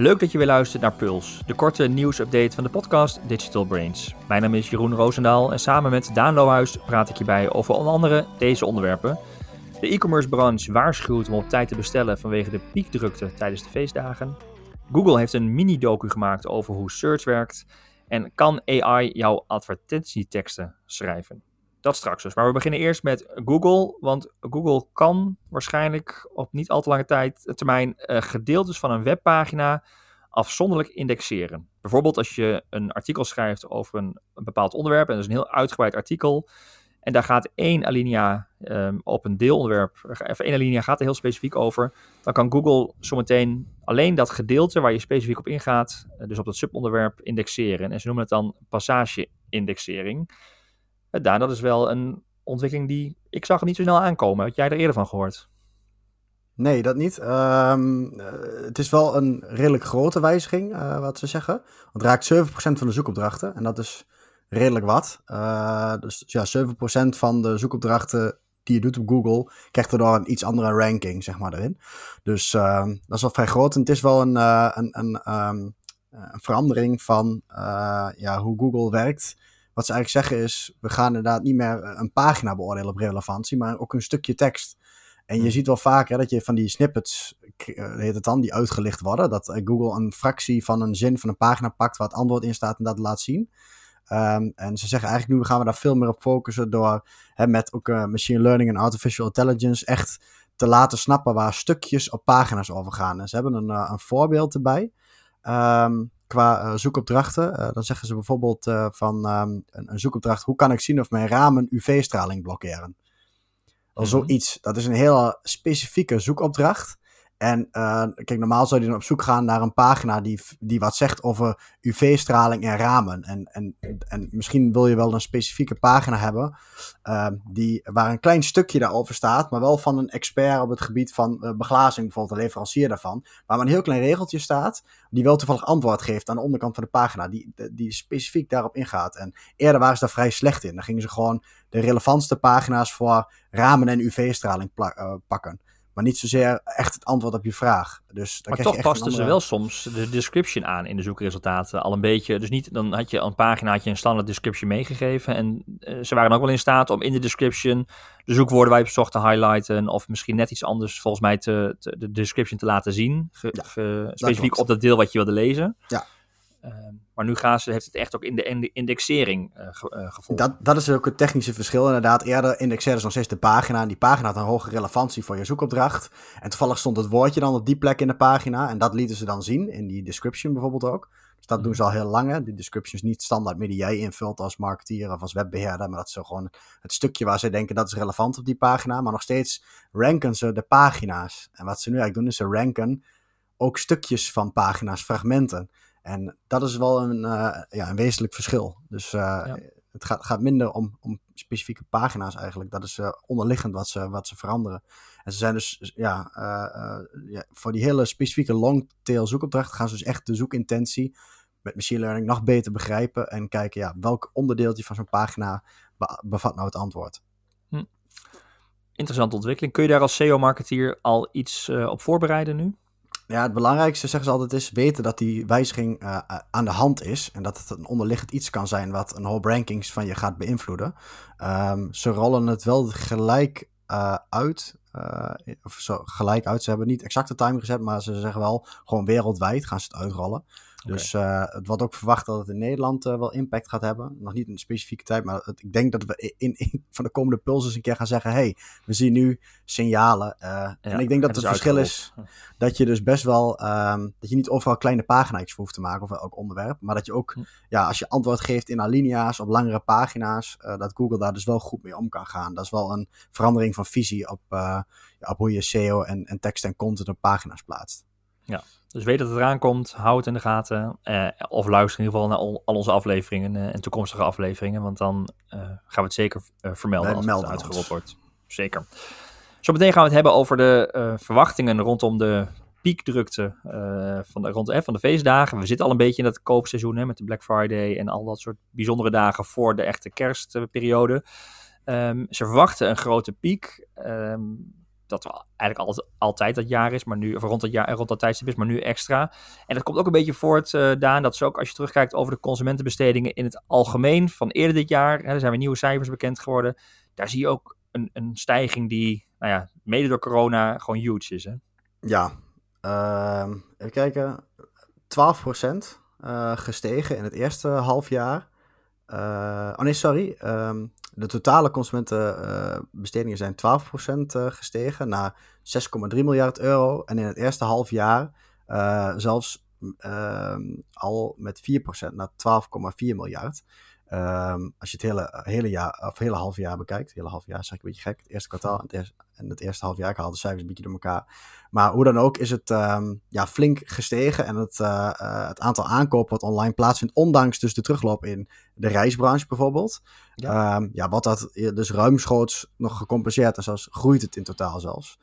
Leuk dat je weer luistert naar Puls, de korte nieuwsupdate van de podcast Digital Brains. Mijn naam is Jeroen Roosendaal en samen met Daan Lohuis praat ik hierbij over onder andere deze onderwerpen. De e-commerce branche waarschuwt om op tijd te bestellen vanwege de piekdrukte tijdens de feestdagen. Google heeft een mini-docu gemaakt over hoe search werkt. En kan AI jouw advertentieteksten schrijven? Dat straks dus. Maar we beginnen eerst met Google. Want Google kan waarschijnlijk op niet al te lange tijd, termijn uh, gedeeltes van een webpagina afzonderlijk indexeren. Bijvoorbeeld als je een artikel schrijft over een, bepaald onderwerp. En dat is een heel uitgebreid artikel. En daar gaat één alinea um, op een deelonderwerp, even één alinea gaat er heel specifiek over. Dan kan Google zometeen alleen dat gedeelte waar je specifiek op ingaat, eh, dus op dat subonderwerp, indexeren. En ze noemen het dan passage-indexering. Uh, daar, dat is wel een ontwikkeling die ik zag niet zo snel aankomen. Had jij er eerder van gehoord? Nee, dat niet. Um, uh, het is wel een redelijk grote wijziging, uh, wat ze zeggen. Het raakt 7% van de zoekopdrachten. En dat is redelijk wat. Dus ja, 7% van de zoekopdrachten die je doet op Google, krijgt er dan een iets andere ranking, zeg maar, erin. Dus uh, dat is wel vrij groot. En het is wel een, een, een, um, een, verandering van ja, hoe Google werkt. Wat ze eigenlijk zeggen is, we gaan inderdaad niet meer een pagina beoordelen op relevantie, maar ook een stukje tekst. En je ziet wel vaker dat je van die snippets, heet het dan, die uitgelicht worden. Dat Google een fractie van een zin van een pagina pakt waar het antwoord in staat en dat laat zien. Um, en ze zeggen eigenlijk nu gaan we daar veel meer op focussen door hè, met ook uh, machine learning en artificial intelligence echt te laten snappen waar stukjes op pagina's over gaan. En ze hebben een, uh, een voorbeeld erbij. Um, qua uh, zoekopdrachten. dan zeggen ze bijvoorbeeld van um, een, een, zoekopdracht: hoe kan ik zien of mijn ramen UV-straling blokkeren? Al mm -hmm. zoiets. Dat is een hele specifieke zoekopdracht. En uh, kijk, normaal zou je dan op zoek gaan naar een pagina die, die wat zegt over UV-straling en ramen. En, en, en misschien wil je wel een specifieke pagina hebben uh, die, waar een klein stukje daarover staat, maar wel van een expert op het gebied van uh, beglazing, bijvoorbeeld een leverancier daarvan. Waar maar een heel klein regeltje staat, die wel toevallig antwoord geeft aan de onderkant van de pagina, die, die specifiek daarop ingaat. En eerder waren ze daar vrij slecht in. Dan gingen ze gewoon de relevantste pagina's voor ramen en UV-straling pakken. Maar niet zozeer echt het antwoord op je vraag. Dus maar toch pasten andere... ze wel soms de description aan in de zoekresultaten. Al een beetje. Dus niet, dan had je een pagina, had je een standaard description meegegeven. En uh, ze waren ook wel in staat om in de description de zoekwoorden waar je op zocht te highlighten. Of misschien net iets anders volgens mij te, te de description te laten zien. Ge, ja, ge, specifiek op dat deel wat je wilde lezen. Ja. Uh, maar nu gaan ze, heeft het echt ook in de indexering uh, ge, uh, gevonden. Dat, dat is ook het technische verschil. Inderdaad, eerder indexeren ze nog steeds de pagina. En die pagina had een hoge relevantie voor je zoekopdracht. En toevallig stond het woordje dan op die plek in de pagina. En dat lieten ze dan zien, in die description bijvoorbeeld ook. Dus dat doen ze al heel lang. Hè. Die description is niet standaard meer die jij invult als marketeer of als webbeheerder. Maar dat is zo gewoon het stukje waar ze denken dat is relevant op die pagina. Maar nog steeds ranken ze de pagina's. En wat ze nu eigenlijk doen is ze ranken ook stukjes van pagina's, fragmenten. En dat is wel een, uh, ja, een wezenlijk verschil. Dus ja. het gaat, gaat minder om, om specifieke pagina's eigenlijk. Dat is uh, onderliggend wat ze, wat ze veranderen. En ze zijn dus, ja, ja voor die hele specifieke long-tail zoekopdracht gaan ze dus echt de zoekintentie met machine learning nog beter begrijpen. En kijken, ja, welk onderdeeltje van zo'n pagina bevat nou het antwoord. Hm. Interessante ontwikkeling. Kun je daar als SEO-marketeer al iets op voorbereiden nu? Ja, het belangrijkste, zeggen ze altijd, is weten dat die wijziging uh, aan de hand is. En dat het een onderliggend iets kan zijn wat een hoop rankings van je gaat beïnvloeden. Um, ze rollen het wel gelijk uh, uit. Of zo gelijk uit. Ze hebben niet exacte timing gezet, maar ze zeggen wel gewoon wereldwijd gaan ze het uitrollen. Dus uh, het wordt ook verwacht dat het in Nederland uh, wel impact gaat hebben. Nog niet in een specifieke tijd, maar het, ik denk dat we in, in, van de komende pulses een keer gaan zeggen: hey, we zien nu signalen. Uh, ja, en ik denk dat het, het verschil is dat je dus best wel, um, dat je niet overal kleine pagina's hoeft te maken of elk onderwerp, maar dat je ook, hm. ja, als je antwoord geeft in alinea's op langere pagina's, dat Google daar dus wel goed mee om kan gaan. Dat is wel een verandering van visie op, ja, op hoe je SEO en, en tekst en content op pagina's plaatst. Ja, dus weet dat het eraan komt, hou het in de gaten. Eh, of luister in ieder geval naar al, onze afleveringen uh, en toekomstige afleveringen. Want dan uh, gaan we het zeker vermelden als het uitgerold wordt. Zeker. Zometeen gaan we het hebben over de verwachtingen rondom de piekdrukte van, de, rond, van de feestdagen. We zitten al een beetje in dat koopseizoen hè, met de Black Friday en al dat soort bijzondere dagen voor de echte kerstperiode. Um, ze verwachten een grote piek. Um, dat eigenlijk altijd, altijd dat jaar is, maar nu, of rond dat, jaar, rond dat tijdstip is, maar nu extra. En dat komt ook een beetje voort, uh, Daan, dat ze ook als je terugkijkt over de consumentenbestedingen in het algemeen van eerder dit jaar, hè, er zijn weer nieuwe cijfers bekend geworden, daar zie je ook een, een stijging die, nou ja, mede door corona gewoon huge is. Hè? Ja, uh, even kijken, 12% uh, gestegen in het eerste half jaar. Uh, oh nee, sorry. Um, de totale consumentenbestedingen zijn 12% uh, gestegen naar 6,3 miljard euro. En in het eerste half jaar uh, zelfs ehm, al met 4% naar 12,4 miljard. Um, als je het hele, hele jaar, of hele half jaar bekijkt, het hele half jaar is eigenlijk een beetje gek. Het eerste kwartaal en het eerste, en het eerste half jaar, ik haal de cijfers een beetje door elkaar. Maar hoe dan ook is het um, ja, flink gestegen en het, uh, uh, het aantal aankopen wat online plaatsvindt, ondanks dus de terugloop in de reisbranche bijvoorbeeld. Ja, um, ja wat dat dus ruimschoots nog gecompenseerd en zelfs groeit het in totaal zelfs.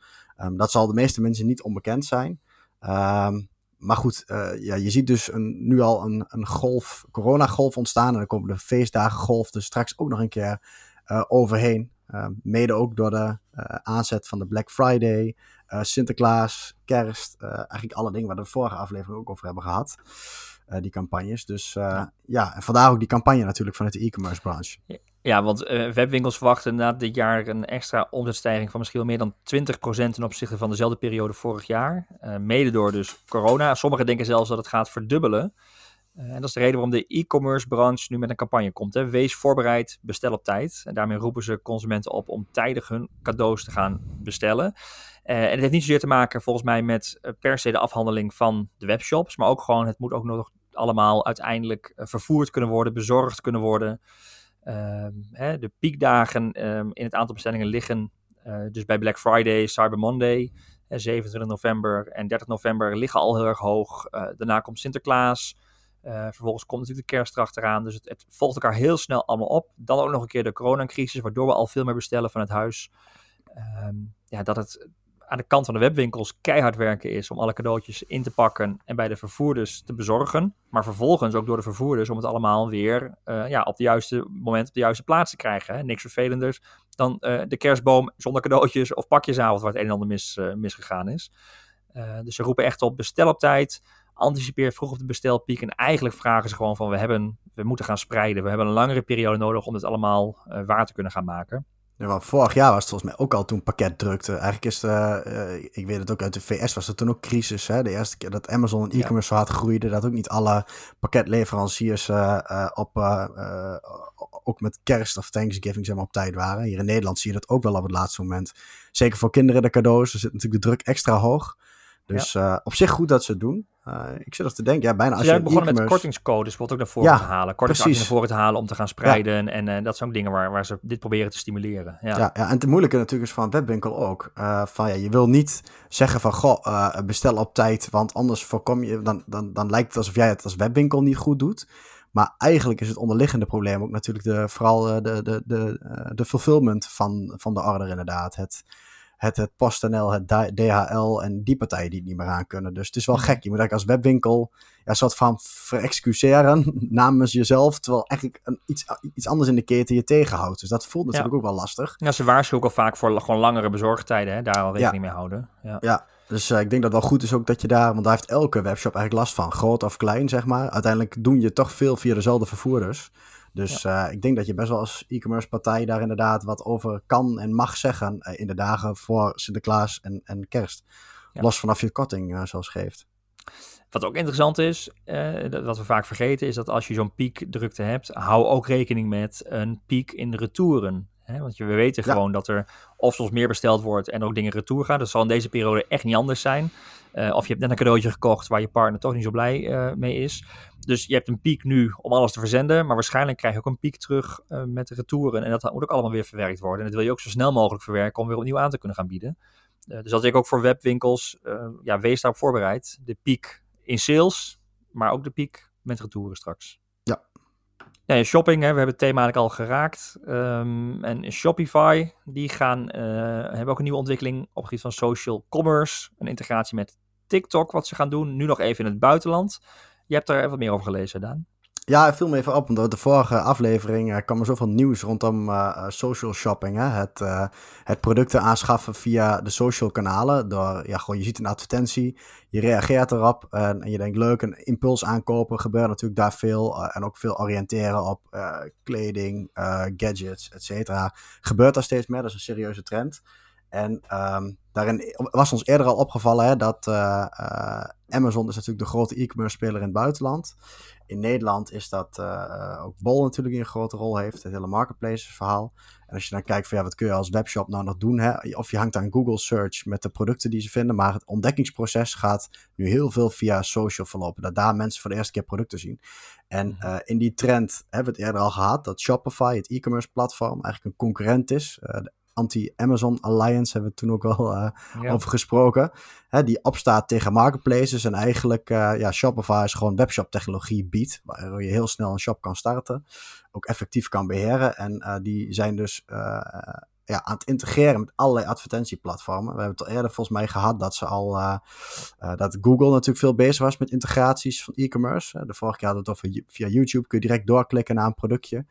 dat zal de meeste mensen niet onbekend zijn. Maar goed, uh, ja, je ziet dus een, nu al een, een golf, coronagolf ontstaan. En dan komen de feestdagengolf dus straks ook nog een keer uh, overheen. Uh, mede ook door de aanzet van de Black Friday, Sinterklaas, Kerst. eigenlijk alle dingen waar we de vorige aflevering ook over hebben gehad. die campagnes. Dus ja. ja, en vandaar ook die campagne natuurlijk vanuit de e-commerce branche. Ja. Ja, want uh, webwinkels verwachten na dit jaar een extra omzetstijging van misschien wel meer dan 20% ten opzichte van dezelfde periode vorig jaar. Uh, mede door dus corona. Sommigen denken zelfs dat het gaat verdubbelen. Uh, en dat is de reden waarom de e-commerce branche nu met een campagne komt. Hè. Wees voorbereid, bestel op tijd. En daarmee roepen ze consumenten op om tijdig hun cadeaus te gaan bestellen. en het heeft niet zozeer te maken volgens mij met per se de afhandeling van de webshops. Maar ook gewoon, het moet ook nog allemaal uiteindelijk vervoerd kunnen worden, bezorgd kunnen worden. Uh, hè, de piekdagen um, in het aantal bestellingen liggen uh, dus bij Black Friday, Cyber Monday, hè, 27 november en 30 november liggen al heel erg hoog. Uh, daarna komt Sinterklaas. Uh, vervolgens komt natuurlijk de kerst erachteraan. Dus het, het, volgt elkaar heel snel allemaal op. Dan ook nog een keer de coronacrisis, waardoor we al veel meer bestellen van het huis. Um, ja, dat het aan de kant van de webwinkels keihard werken is om alle cadeautjes in te pakken en bij de vervoerders te bezorgen. Maar vervolgens ook door de vervoerders om het allemaal weer uh, ja, op de juiste moment op de juiste plaats te krijgen. Hè. Niks vervelenders dan uh, de kerstboom zonder cadeautjes of pakjesavond waar het een en ander mis, uh, misgegaan is. dus ze roepen echt op bestel op tijd, anticipeer vroeg op de bestelpiek en eigenlijk vragen ze gewoon van we, hebben, we moeten gaan spreiden. We hebben een langere periode nodig om dit allemaal waar te kunnen gaan maken. Ja, want vorig jaar was het volgens mij ook al toen pakketdrukte. Eigenlijk is het, uh, ik weet het ook uit de VS, was er toen ook crisis. Hè? De eerste keer dat Amazon en e-commerce ja. hard groeide, dat ook niet alle pakketleveranciers uh, uh, op, ook met kerst of Thanksgiving zeg maar, op tijd waren. Hier in Nederland zie je dat ook wel op het laatste moment. Zeker voor kinderen de cadeaus, er zit natuurlijk de druk extra hoog. Dus ja. op zich goed dat ze het doen. Uh, ik zit er te denken, ja, bijna als dus je begonnen met kortingscodes, wordt ook naar voren ja, te halen. Kortingsacties naar voren te halen om te gaan spreiden. Ja. En uh, dat zijn ook dingen waar, waar ze dit proberen te stimuleren. Ja, ja, ja en het moeilijke natuurlijk is van webwinkel ook. Uh, van, ja, je wil niet zeggen van, goh, bestel op tijd, want anders voorkom je, dan, dan, dan lijkt het alsof jij het als webwinkel niet goed doet. Maar eigenlijk is het onderliggende probleem ook natuurlijk de, vooral de, de, de, de, de fulfillment van, van de order inderdaad. Het, het, het PostNL, het DHL en die partijen die het niet meer aan kunnen. Dus het is wel gek. Je moet eigenlijk als webwinkel ja, soort van verexcuseren namens jezelf, terwijl eigenlijk een, iets, iets anders in de keten je tegenhoudt. Dus dat voelt natuurlijk ja. ook wel lastig. Ja, ze waarschuwen ook al vaak voor gewoon langere bezorgtijden, hè? daar al rekening ja. mee houden. Ja, ja. dus uh, ik denk dat het wel goed is ook dat je daar, want daar heeft elke webshop eigenlijk last van, groot of klein zeg maar. Uiteindelijk doen je toch veel via dezelfde vervoerders. Dus ja. uh, ik denk dat je best wel als e-commerce partij daar inderdaad wat over kan en mag zeggen uh, in de dagen voor Sinterklaas en, en kerst. Ja. Los vanaf je korting uh, zoals geeft. Wat ook interessant is, wat we vaak vergeten, is dat als je zo'n piekdrukte hebt, hou ook rekening met een piek in de retouren. Hè? Want we weten ja. gewoon dat er of soms meer besteld wordt en ook dingen retour gaan. Dat zal in deze periode echt niet anders zijn. Uh, of je hebt net een cadeautje gekocht waar je partner toch niet zo blij uh, mee is. Dus je hebt een piek nu om alles te verzenden, maar waarschijnlijk krijg je ook een piek terug uh, met de retouren. En dat moet ook allemaal weer verwerkt worden. En dat wil je ook zo snel mogelijk verwerken om weer opnieuw aan te kunnen gaan bieden. dus dat ik ook voor webwinkels, ja, wees daarop voorbereid. De piek in sales, maar ook de piek met retouren straks. Ja. Ja, shopping, hè, we hebben het thema eigenlijk al geraakt. Um, en Shopify, die gaan, hebben ook een nieuwe ontwikkeling op het gebied van social commerce. Een integratie met TikTok, wat ze gaan doen. Nu nog even in het buitenland. Je hebt daar wat meer over gelezen, Daan. Ja, viel me even op, omdat de vorige aflevering kwam er zoveel nieuws rondom uh, social shopping. Hè? Het, uh, het producten aanschaffen via de social kanalen. Door, ja, gewoon, je ziet een advertentie, je reageert erop en, en je denkt leuk, een impuls aankopen. Gebeurt natuurlijk daar veel en ook veel oriënteren op kleding, gadgets, et cetera. Gebeurt daar steeds meer, dat is een serieuze trend. En um, daarin was ons eerder al opgevallen hè, dat Amazon is natuurlijk de grote e-commerce speler in het buitenland in Nederland is dat uh, ook Bol natuurlijk een grote rol heeft. Het hele marketplace verhaal. En als je dan kijkt van ja, wat kun je als webshop nou nog doen? Hè? Of je hangt aan Google Search met de producten die ze vinden. Maar het ontdekkingsproces gaat nu heel veel via social verlopen. Dat daar mensen voor de eerste keer producten zien. En uh, in die trend hebben we het eerder al gehad. Dat Shopify, het e-commerce platform, eigenlijk een concurrent is. Uh, Anti-Amazon Alliance hebben we toen ook al uh, over gesproken. Hè, die opstaat tegen marketplaces en eigenlijk uh, ja, Shopify is gewoon webshop technologie biedt. Waar je heel snel een shop kan starten. Ook effectief kan beheren. En uh, die zijn dus ja, aan het integreren met allerlei advertentieplatformen. We hebben het al eerder volgens mij gehad dat ze al dat Google natuurlijk veel bezig was met integraties van e-commerce. de vorige keer hadden we het over via YouTube kun je direct doorklikken naar een productje.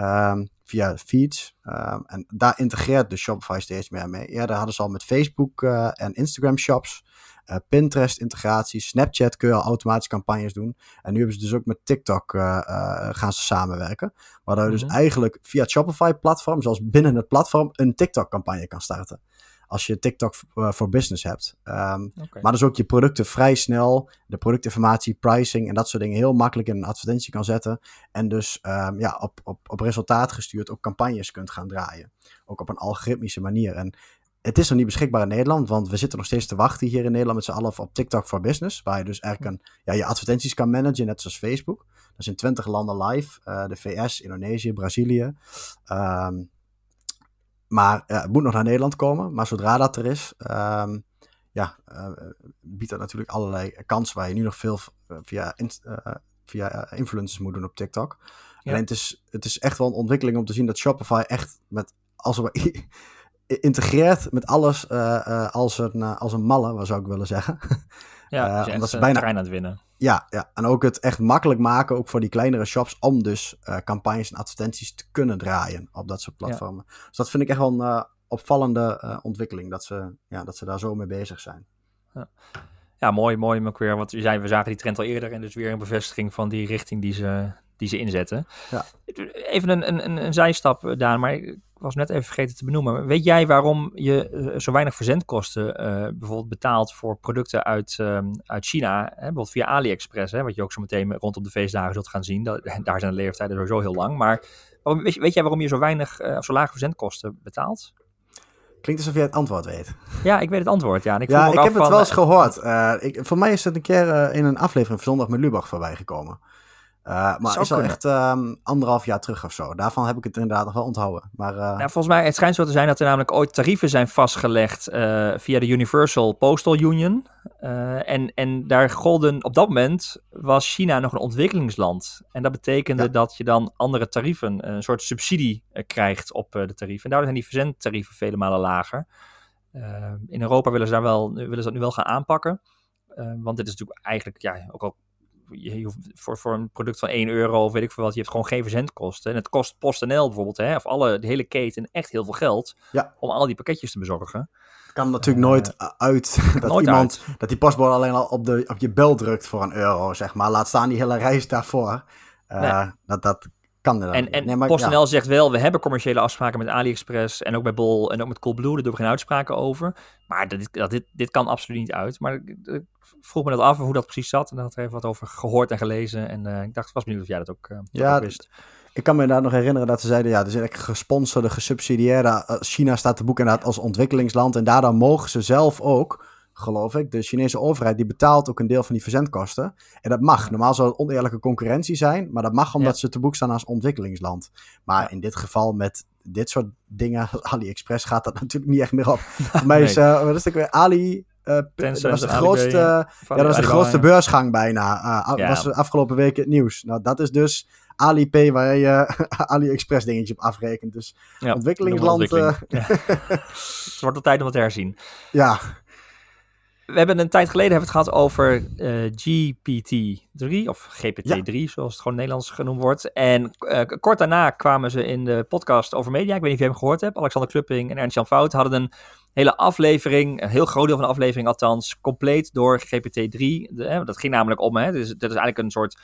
Um, via feeds. Um, en daar integreert de Shopify steeds meer mee. Eerder hadden ze al met Facebook uh, en Instagram shops. Uh, Pinterest integratie, Snapchat kun je al automatisch campagnes doen. En nu hebben ze dus ook met TikTok uh, gaan ze samenwerken. Waardoor je mm -hmm. dus eigenlijk via het Shopify platform, zoals binnen het platform, een TikTok campagne kan starten als je TikTok voor business hebt. Um, okay. Maar dus ook je producten vrij snel, de productinformatie, pricing en dat soort dingen heel makkelijk in een advertentie kan zetten. En dus um, ja, op, op, op resultaat gestuurd ook campagnes kunt gaan draaien. Ook op een algoritmische manier. En het is nog niet beschikbaar in Nederland, want we zitten nog steeds te wachten hier in Nederland met z'n allen op TikTok for Business. Waar je dus eigenlijk een, ja, je advertenties kan managen, net zoals Facebook. Dat is in 20 landen live. Uh, de VS, Indonesië, Brazilië. Um, maar uh, het moet nog naar Nederland komen. Maar zodra dat er is, um, ja, uh, biedt dat natuurlijk allerlei kansen waar je nu nog veel via, in, uh, via influencers moet doen op TikTok. Ja. Alleen het is, het is echt wel een ontwikkeling om te zien dat Shopify echt met, als we integreert met alles als, een, als een malle, zou ik willen zeggen. Ja, dus omdat ze bijna aan het winnen. Ja, ja, en ook het echt makkelijk maken, ook voor die kleinere shops, om dus uh, campagnes en advertenties te kunnen draaien op dat soort platformen. Ja. Dus dat vind ik echt wel een uh, opvallende uh, ontwikkeling, dat ze, ja, dat ze daar zo mee bezig zijn. Ja, ja mooi, mooi, McQueer, want we, zijn, we zagen die trend al eerder en dus weer een bevestiging van die richting die ze, die ze inzetten. Ja. Even een, een, een zijstap, Daan, maar was net even vergeten te benoemen. Weet jij waarom je zo weinig verzendkosten uh, bijvoorbeeld betaalt voor producten uit, uh, uit China? Hè? Bijvoorbeeld via AliExpress, hè? wat je ook zo meteen rondom de feestdagen zult gaan zien. Dat, daar zijn de leeftijden sowieso heel lang. Maar waarom, weet, weet, jij waarom je zo weinig uh, of zo lage verzendkosten betaalt? Klinkt alsof jij het antwoord weet. Ja, ik weet het antwoord. Ja, en ik, ja, ik heb van, het wel eens gehoord. ik, voor mij is het een keer in een aflevering van Zondag met Lubach voorbij gekomen. Uh, maar is al echt um, anderhalf jaar terug of zo. Daarvan heb ik het inderdaad nog wel onthouden. Maar, uh... nou, volgens mij, het schijnt zo te zijn dat er namelijk ooit tarieven zijn vastgelegd uh, via de Universal Postal Union. en, en daar golden, op dat moment was China nog een ontwikkelingsland. En dat betekende ja. dat je dan andere tarieven, een soort subsidie krijgt op de tarieven. En daardoor zijn die verzendtarieven vele malen lager. in Europa willen ze, daar wel, willen ze dat nu wel gaan aanpakken. want dit is natuurlijk eigenlijk, ja, ook al je hoeft voor, voor een product van 1 euro of weet ik veel wat, je hebt gewoon geen verzendkosten. En het kost PostNL bijvoorbeeld, hè, of alle, de hele keten, echt heel veel geld ja. om al die pakketjes te bezorgen. kan natuurlijk uh, nooit uit dat nooit iemand, uit. dat die paspoort alleen al op, de, op je bel drukt voor een euro, zeg maar. Laat staan die hele reis daarvoor. Uh, nee. dat, dat kan er En, en nee, maar, PostNL ja. zegt wel, we hebben commerciële afspraken met AliExpress en ook bij Bol en ook met Coolblue, daar doen we geen uitspraken over. Maar dit, dit, dit kan absoluut niet uit. Maar ik vroeg me dat af hoe dat precies zat en daar had er even wat over gehoord en gelezen. En uh, ik dacht, was benieuwd of jij dat ook, uh, ja, ook wist. Ik kan me inderdaad nog herinneren dat ze zeiden, ja, er zijn echt gesponsorde, gesubsidieerde, China staat te boek inderdaad als ontwikkelingsland en daardoor mogen ze zelf ook geloof ik. De Chinese overheid die betaalt ook een deel van die verzendkosten. En dat mag. Normaal zou het oneerlijke concurrentie zijn, maar dat mag omdat ja. ze te boek staan als ontwikkelingsland. Maar ja. in dit geval met dit soort dingen, AliExpress gaat dat natuurlijk niet echt meer op. Voor mij is, uh, wat is het weer, Ali... Uh, dat was de grootste, ja, dat was de grootste beursgang bijna. Uh, ja. was afgelopen week het nieuws. Nou, dat is dus Alipay waar je AliExpress dingetje op afrekent. Dus ja, ontwikkelingsland. Ontwikkeling. ja. het wordt al tijd om het te herzien. Ja, we hebben een tijd geleden hebben het gehad over GPT-3 of GPT-3, zoals het gewoon Nederlands genoemd wordt. En kort daarna kwamen ze in de podcast over media. Ik weet niet of je hem gehoord hebt. Alexander Klupping en Ernst-Jan Fout hadden een hele aflevering, een heel groot deel van de aflevering althans, compleet door GPT-3. Dat ging namelijk om, hè, dus, dat is eigenlijk een soort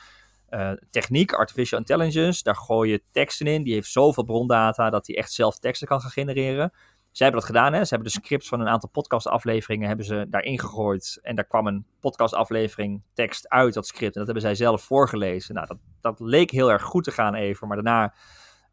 uh, techniek, artificial intelligence. Daar gooi je teksten in. Die heeft zoveel brondata dat hij echt zelf teksten kan gaan genereren. Zij hebben dat gedaan. Hè? Ze hebben de scripts van een aantal podcastafleveringen hebben ze daarin gegooid. En daar kwam een podcastaflevering tekst uit dat script. En dat hebben zij zelf voorgelezen. Nou, dat, dat leek heel erg goed te gaan even. Maar daarna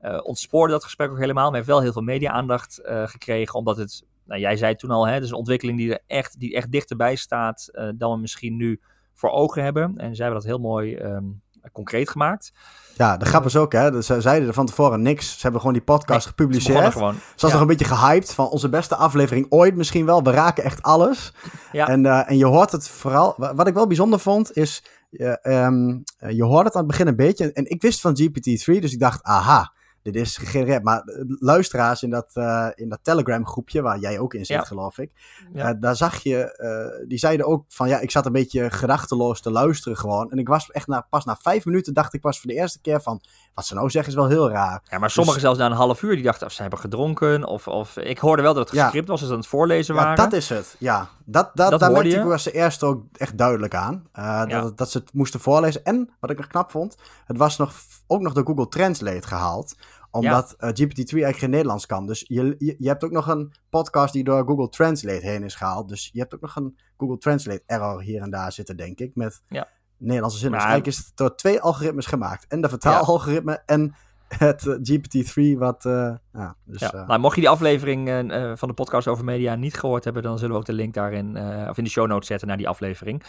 uh, ontspoorde dat gesprek ook helemaal. Men heeft wel heel veel media-aandacht uh, gekregen. Omdat het, nou, jij zei toen al, hè, het een ontwikkeling die er echt, die echt dichterbij staat. Uh, dan we misschien nu voor ogen hebben. En zij hebben dat heel mooi um, concreet gemaakt. Ja, de grap is ook, hè. Ze zeiden er van tevoren niks. Ze hebben gewoon die podcast nee, gepubliceerd. Ze, was nog een beetje gehyped van onze beste aflevering ooit misschien wel. We raken echt alles. Ja. En, uh, en je hoort het vooral... Wat ik wel bijzonder vond, is... Uh, um, je hoort het aan het begin een beetje. En ik wist van GPT-3, dus ik dacht, aha dit is gegenereerd. Maar luisteraars in dat, uh, in dat Telegram groepje, waar jij ook in zit, geloof ik. Ja. Uh, daar zag je, uh, die zeiden ook van ja, ik zat een beetje gedachteloos te luisteren gewoon. En ik was echt na, pas na vijf minuten dacht ik pas voor de eerste keer van, wat ze nou zeggen is wel heel raar. Ja, maar sommigen dus, zelfs na een half uur, die dachten of ze hebben gedronken. Of, of ik hoorde wel dat het gescript ja. was, dus aan het voorlezen waren. Ja, dat is het. Ja, dat, dat, dat daar merkte ik was ze eerst ook echt duidelijk aan. dat, dat ze het moesten voorlezen. En, wat ik er knap vond, het was nog, ook nog door Google Translate gehaald omdat ja. uh, GPT-3 eigenlijk geen Nederlands kan. Dus je, je, je, hebt ook nog een podcast die door Google Translate heen is gehaald. Dus je hebt ook nog een Google Translate error hier en daar zitten, denk ik. Met ja. Nederlandse zin. Dus eigenlijk is het door twee algoritmes gemaakt. En de vertaalalgoritme ja. en het uh, GPT-3 wat... Uh, ja, dus, ja. Nou, mocht je die aflevering van de podcast over media niet gehoord hebben... dan zullen we ook de link daarin of in de show notes zetten naar die aflevering.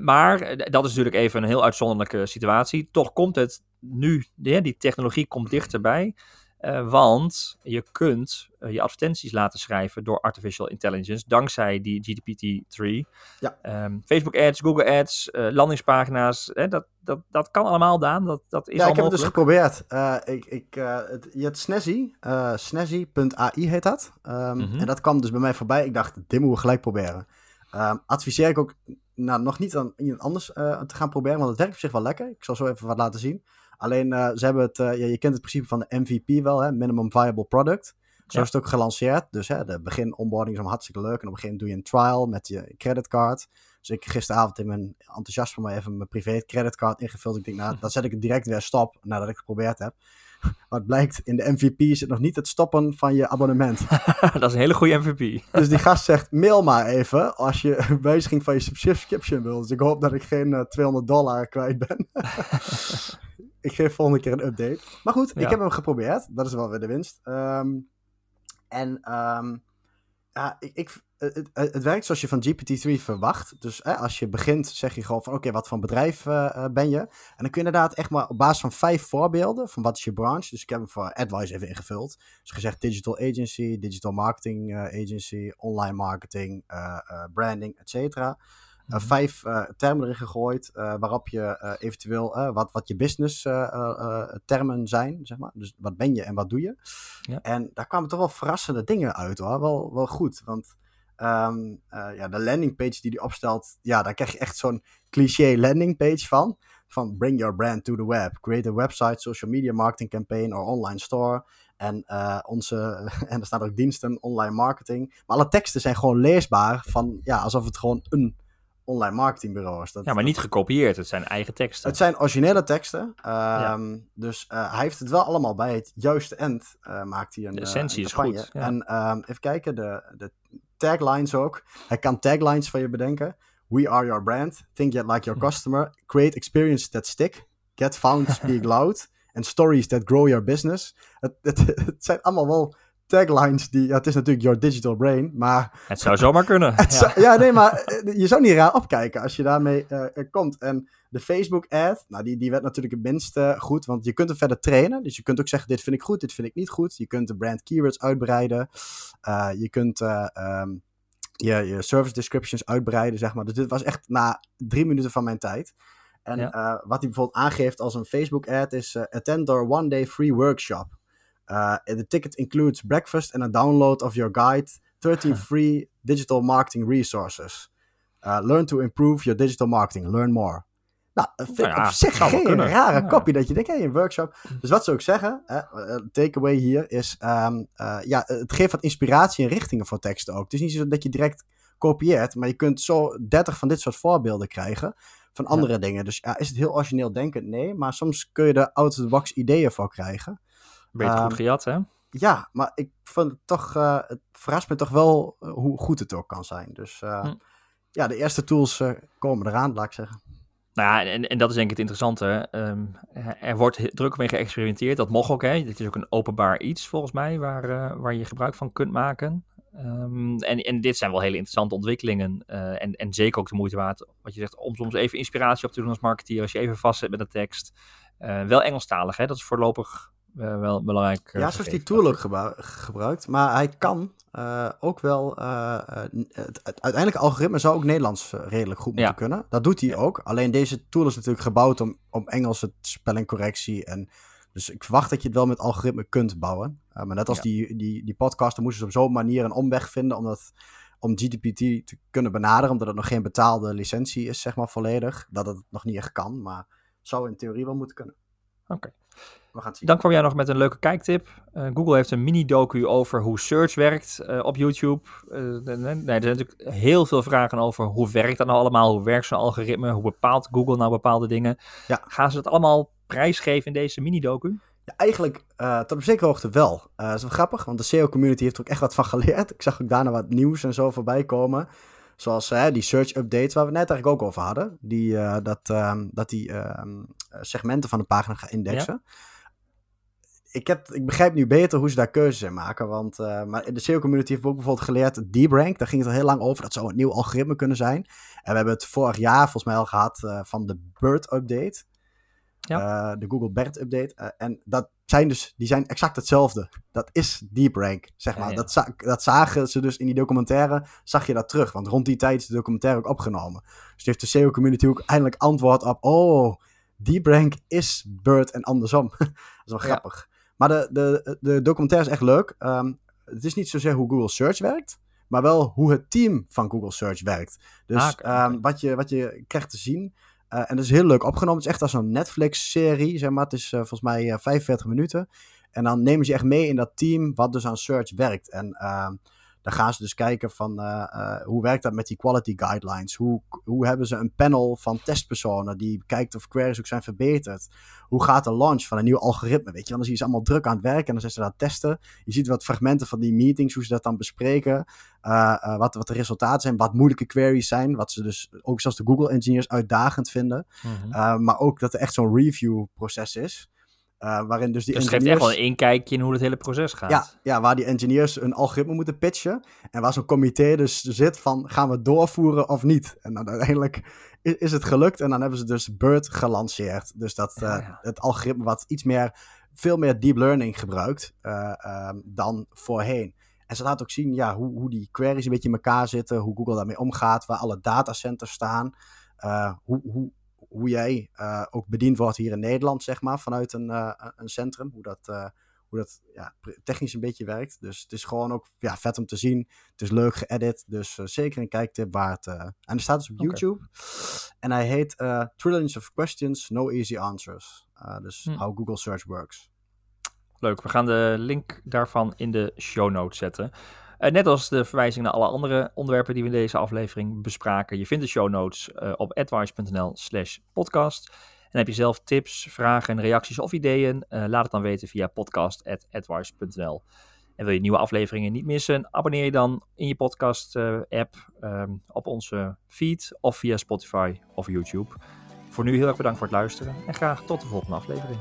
maar dat is natuurlijk even een heel uitzonderlijke situatie. Toch komt het nu, die technologie komt dichterbij. Uh, want je kunt uh, je advertenties laten schrijven door artificial intelligence, dankzij die GPT-3. Ja. Um, Facebook ads, Google ads, uh, landingspagina's, hè, dat, dat, dat kan allemaal, Daan. Dat, dat is ja, ik heb het dus geprobeerd. ik, ik, het, je hebt Snazzy, snazzy.ai heet dat. Um, mm -hmm. En dat kwam dus bij mij voorbij. Ik dacht, dit moeten we gelijk proberen. Um, adviseer ik ook nou, nog niet aan iemand anders te gaan proberen, want het werkt op zich wel lekker. Ik zal zo even wat laten zien. Alleen uh, ze hebben het, uh, ja, je kent het principe van de MVP wel, hè, Minimum Viable Product. Zo ja. is het ook gelanceerd. Dus hè, de begin onboarding is allemaal hartstikke leuk. En op een gegeven moment doe je een trial met je creditcard. Dus ik gisteravond in mijn enthousiasme maar even mijn privé creditcard ingevuld. Ik denk, nou, dan zet ik het direct weer stop nadat ik het geprobeerd heb. Maar het blijkt, in de MVP zit nog niet het stoppen van je abonnement. dat is een hele goede MVP. dus die gast zegt, mail maar even als je een wijziging van je subscription wil. Dus ik hoop dat ik geen uh, 200 dollar kwijt ben ik geef volgende keer een update. Maar goed, ik heb hem geprobeerd. Dat is wel weer de winst. Um, en um, ja, ik, ik, het, het, werkt zoals je van GPT-3 verwacht. Dus als je begint, zeg je gewoon van oké, okay, wat voor bedrijf uh, ben je? En dan kun je inderdaad echt maar op basis van vijf voorbeelden van wat is je branche. Dus ik heb hem voor Advice even ingevuld. Dus gezegd digital agency, digital marketing uh, agency, online marketing, uh, branding, et cetera. Uh, vijf uh, termen erin gegooid, uh, waarop je eventueel wat, wat je business termen zijn, zeg maar. Dus wat ben je en wat doe je? Ja. En daar kwamen toch wel verrassende dingen uit hoor, wel, wel goed. Want um, ja, de landingpage die die opstelt, ja, daar krijg je echt zo'n cliché landingpage van. Van bring your brand to the web. Create a website, social media marketing campaign or online store. En, uh, onze, en er staan ook diensten, online marketing. Maar alle teksten zijn gewoon leesbaar van, ja, alsof het gewoon een online marketingbureaus. Dat, ja, maar niet gekopieerd. Het zijn eigen teksten. Het zijn originele teksten. Ja. Dus uh, hij heeft het wel allemaal bij het juiste end. Uh, maakt hij een, de essentie uh, is goed. Ja. En um, even kijken, de, de taglines ook. Hij kan taglines van je bedenken. We are your brand. Think yet like your hm. customer. Create experience that stick. Get found, speak loud. And stories that grow your business. Het, het, het zijn allemaal wel taglines die... Ja, het is natuurlijk your digital brain, maar... Het zou zomaar kunnen. ja. Zou, ja. nee, maar eh, je zou niet raar opkijken als je daarmee uh, komt. En de Facebook-ad, nou, die, die werd natuurlijk het minst uh, goed, want je kunt hem verder trainen. Dus je kunt ook zeggen, dit vind ik goed, dit vind ik niet goed. Je kunt de brand keywords uitbreiden. Uh, je kunt... Um, je, je service descriptions uitbreiden, zeg maar. Dus dit was echt na drie minuten van mijn tijd. En ja. uh, wat hij bijvoorbeeld aangeeft als een Facebook-ad is... Uh, attend our one-day free workshop. Uh, the ticket includes breakfast and a download of your guide, 13 free digital marketing resources. Uh, learn to improve your digital marketing. Learn more. Nou, vind Nou ja, op zich geen rare Ja. kopie dat je denkt, hey, een workshop. Dus wat zou ik zeggen? hè, eh, takeaway hier is, ehm, eh, ja, het geeft wat inspiratie en richtingen voor teksten ook. Het is niet zo dat je direct kopieert, maar je kunt zo 30 van dit soort voorbeelden krijgen van andere dingen. Dus ja, is het heel origineel denkend? Nee, maar soms kun je er out-of-the-box ideeën voor krijgen. Beter Ehm, goed gejat, hè? Ja, maar ik vond het toch, eh, het verrast me toch wel eh, hoe goed het ook kan zijn. Dus eh, Hm. ja, de eerste tools komen eraan, laat ik zeggen. Nou ja, en, en dat is denk ik het interessante. Ehm, er wordt druk mee geëxperimenteerd. Dat mag ook, hè. Dit is ook een openbaar iets, volgens mij, waar, waar je gebruik van kunt maken. Ehm, en, en dit zijn wel hele interessante ontwikkelingen. en, en zeker ook de moeite waard, wat je zegt, om soms even inspiratie op te doen als marketeer. Als je even vastzit met een tekst. Eh, wel Engelstalig, hè. Dat is voorlopig eh, wel belangrijk. eh, ja, zoals die tool ook gebru- gebruikt. Maar hij kan eh, ook wel. het, uiteindelijke algoritme zou ook Nederlands redelijk goed moeten Ja. kunnen. Dat doet hij ook. Alleen deze tool is natuurlijk gebouwd om, om Engelse spellingcorrectie. En, dus ik verwacht dat je het wel met algoritme kunt bouwen. Maar net als Ja. die, die, die podcast, dan moesten ze op zo'n manier een omweg vinden om, dat, om GTPT te kunnen benaderen. Omdat het nog geen betaalde licentie is, zeg maar volledig. Dat het nog niet echt kan. Maar zou in theorie wel moeten kunnen. Oké. We gaan het zien. Dan kwam jij nog met een leuke kijktip. Eh, Google heeft een mini-docu over hoe search werkt eh, op YouTube. Nee, nee, er zijn natuurlijk heel veel vragen over hoe werkt dat nou allemaal? Hoe werkt zo'n algoritme? Hoe bepaalt Google nou bepaalde dingen? Ja. Gaan ze dat allemaal prijsgeven in deze mini-docu? Ja, eigenlijk uh, tot op zekere hoogte wel. Uh, dat is wel grappig, want de SEO-community heeft er ook echt wat van geleerd. Ik zag ook daarna wat nieuws en zo voorbij komen. Zoals die search updates waar we het net eigenlijk ook over hadden. Die, uh, dat, um, dat die uh, segmenten van de pagina gaan indexen. Ja. Ik, heb, ik begrijp nu beter hoe ze daar keuzes in maken. Want uh, maar de SEO-community heeft ook bijvoorbeeld geleerd deep rank. Daar ging het al heel lang over. Dat zou een nieuw algoritme kunnen zijn. En we hebben het vorig jaar volgens mij al gehad uh, van de BERT update. Ja. De Google BERT update. En dat zijn dus, die zijn exact hetzelfde. Dat is deep rank, zeg maar. Ja, ja. Dat, za dat, zagen ze dus in die documentaire, zag je dat terug. Want rond die tijd is de documentaire ook opgenomen. Dus heeft de SEO-community ook eindelijk antwoord op, oh, deep rank is BERT en andersom. dat is wel grappig. Ja. Maar de, de, de documentaire is echt leuk. Um, het is niet zozeer hoe Google Search werkt, maar wel hoe het team van Google Search werkt. Dus ah, okay. um, wat, je, wat je krijgt te zien. Uh, en dat is heel leuk opgenomen. Het is echt als een Netflix-serie, zeg maar. Het is uh, volgens mij uh, 45 minuten. En dan nemen ze echt mee in dat team wat dus aan search werkt. En ehm, dan gaan ze dus kijken van uh, hoe werkt dat met die quality guidelines? Hoe, hoe hebben ze een panel van testpersonen die kijkt of queries ook zijn verbeterd? Hoe gaat de launch van een nieuw algoritme? Weet je, dan zie je ze allemaal druk aan het werken en dan zijn ze daar testen. Je ziet wat fragmenten van die meetings, hoe ze dat dan bespreken. Uh, wat, wat de resultaten zijn, wat moeilijke queries zijn. Wat ze dus ook zoals de Google engineers uitdagend vinden. Uh, maar ook dat er echt zo'n review proces is. Uh, waarin dus die dus engineers... geeft echt wel een inkijkje in hoe het hele proces gaat. Ja, ja waar die engineers een algoritme moeten pitchen. En waar zo'n comité dus zit van, gaan we doorvoeren of niet? En dan uiteindelijk is, is het gelukt. En dan hebben ze dus BERT gelanceerd. Dus dat ja, ja. het algoritme wat iets meer, veel meer deep learning gebruikt uh, dan voorheen. En ze laat ook zien ja, hoe, hoe die queries een beetje in elkaar zitten. Hoe Google daarmee omgaat. Waar alle datacenters staan. Hoe, hoe, hoe jij uh, ook bediend wordt hier in Nederland, zeg maar, vanuit een, uh, een centrum. Hoe dat, uh, hoe dat ja, technisch een beetje werkt. Dus het is gewoon ook ja, vet om te zien. Het is leuk geëdit, dus zeker een kijktip waard. en er staat dus op okay. YouTube. En hij heet Trillions of Questions, No Easy Answers. dus hm. How Google Search Works. Leuk, we gaan de link daarvan in de show notes zetten. Uh, net als de verwijzing naar alle andere onderwerpen die we in deze aflevering bespraken. Je vindt de show notes uh, op advice.nl slash podcast. En heb je zelf tips, vragen, reacties of ideeën? Uh, laat het dan weten via podcast.advice.nl. En wil je nieuwe afleveringen niet missen? Abonneer je dan in je podcast app um, op onze feed of via Spotify of YouTube. Voor nu heel erg bedankt voor het luisteren en graag tot de volgende aflevering.